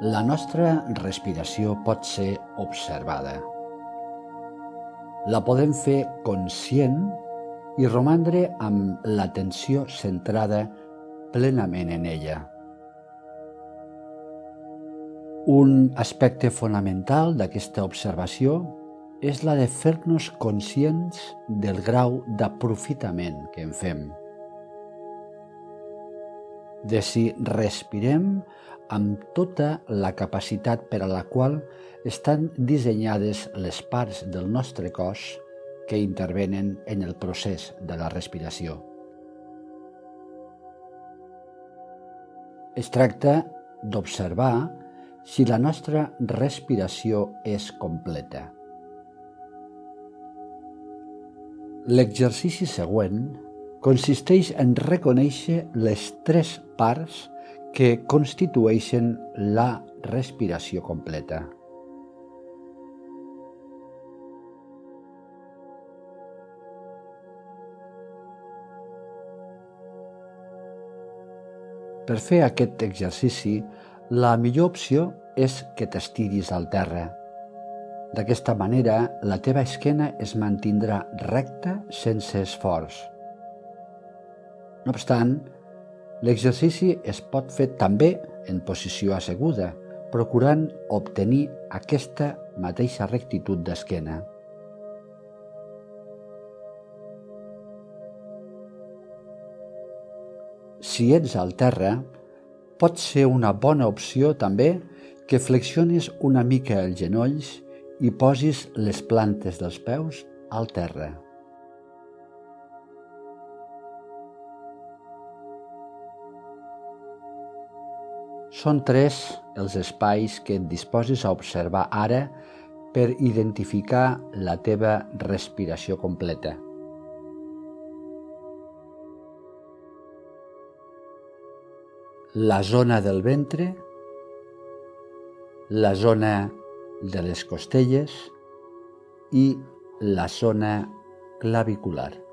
La nostra respiració pot ser observada. La podem fer conscient i romandre amb l'atenció centrada plenament en ella. Un aspecte fonamental d'aquesta observació és la de fer-nos conscients del grau d'aprofitament que en fem. De si respirem amb tota la capacitat per a la qual estan dissenyades les parts del nostre cos que intervenen en el procés de la respiració. Es tracta d'observar si la nostra respiració és completa. L'exercici següent consisteix en reconèixer les tres parts que constitueixen la respiració completa. Per fer aquest exercici, la millor opció és que t'estiris al terra. D'aquesta manera, la teva esquena es mantindrà recta sense esforç. No obstant, L'exercici es pot fer també en posició asseguda, procurant obtenir aquesta mateixa rectitud d'esquena. Si ets al terra, pot ser una bona opció també que flexionis una mica els genolls i posis les plantes dels peus al terra. Són tres els espais que et disposis a observar ara per identificar la teva respiració completa. La zona del ventre, la zona de les costelles i la zona clavicular.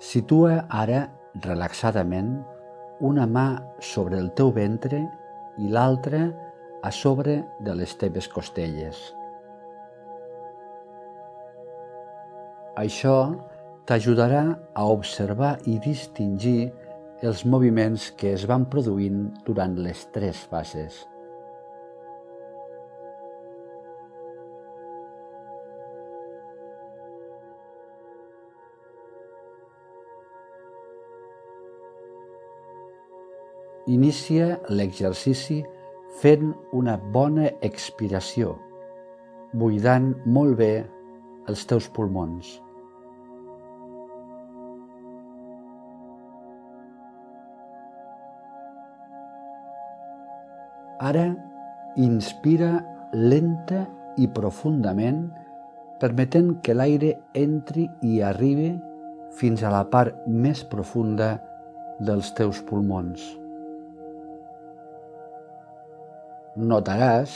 Situa ara relaxadament una mà sobre el teu ventre i l'altra a sobre de les teves costelles. Això t'ajudarà a observar i distingir els moviments que es van produint durant les tres fases. Inicia l'exercici fent una bona expiració, buidant molt bé els teus pulmons. Ara inspira lenta i profundament, permetent que l'aire entri i arribi fins a la part més profunda dels teus pulmons. Notaràs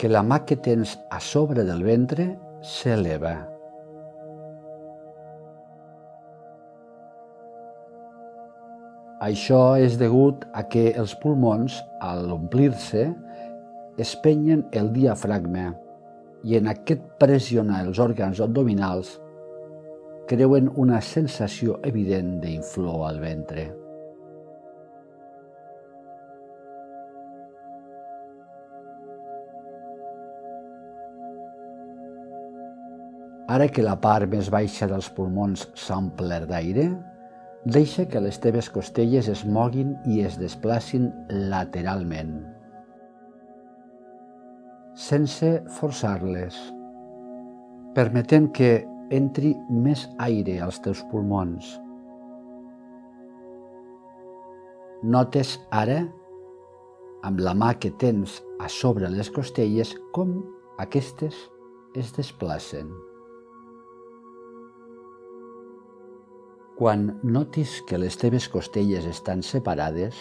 que la mà que tens a sobre del ventre s'eleva. Això és degut a que els pulmons, al omplir-se, es penyen el diafragma i en aquest pressionar els òrgans abdominals creuen una sensació evident d'inflor al ventre. Ara que la part més baixa dels pulmons s'ha omplert d'aire, deixa que les teves costelles es moguin i es desplacin lateralment, sense forçar-les, permetent que entri més aire als teus pulmons. Notes ara, amb la mà que tens a sobre les costelles, com aquestes es desplacen. Quan notis que les teves costelles estan separades,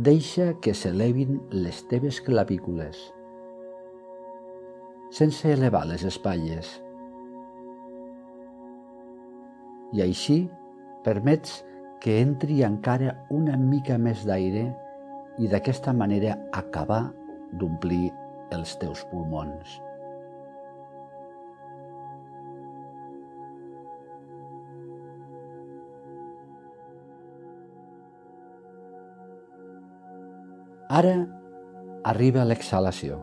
deixa que s'elevin les teves clavícules, sense elevar les espatlles. I així permets que entri encara una mica més d'aire i d'aquesta manera acabar d'omplir els teus pulmons. Ara arriba l'exhalació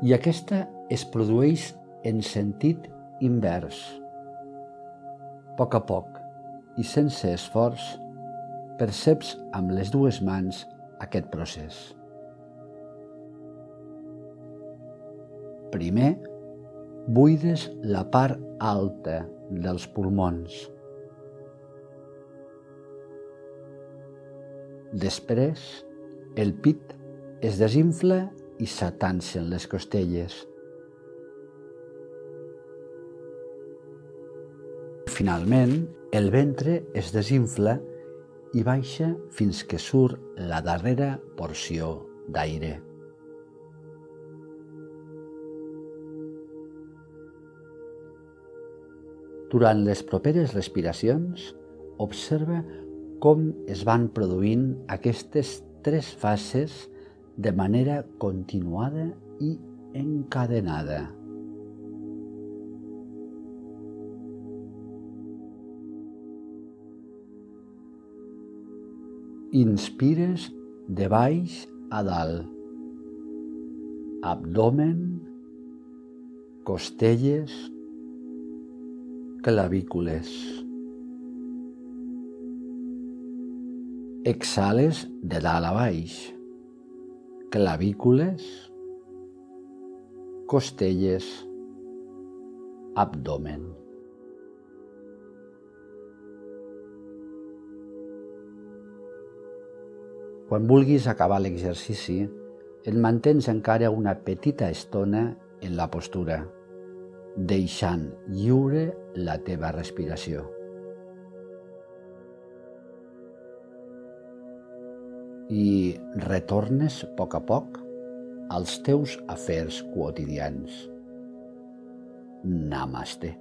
i aquesta es produeix en sentit invers. A poc a poc i sense esforç, perceps amb les dues mans aquest procés. Primer, buides la part alta dels pulmons. Després, el pit es desinfla i s'atancen les costelles. Finalment, el ventre es desinfla i baixa fins que surt la darrera porció d'aire. Durant les properes respiracions, observa com es van produint aquestes tres fases de manera continuada i encadenada. Inspires de baix a dalt. Abdomen, costelles, clavícules. Exhales de dalt a baix. Clavícules, costelles, abdomen. Quan vulguis acabar l'exercici, et mantens encara una petita estona en la postura, deixant lliure la teva respiració. I retornes a poc a poc als teus afers quotidians. Namaste.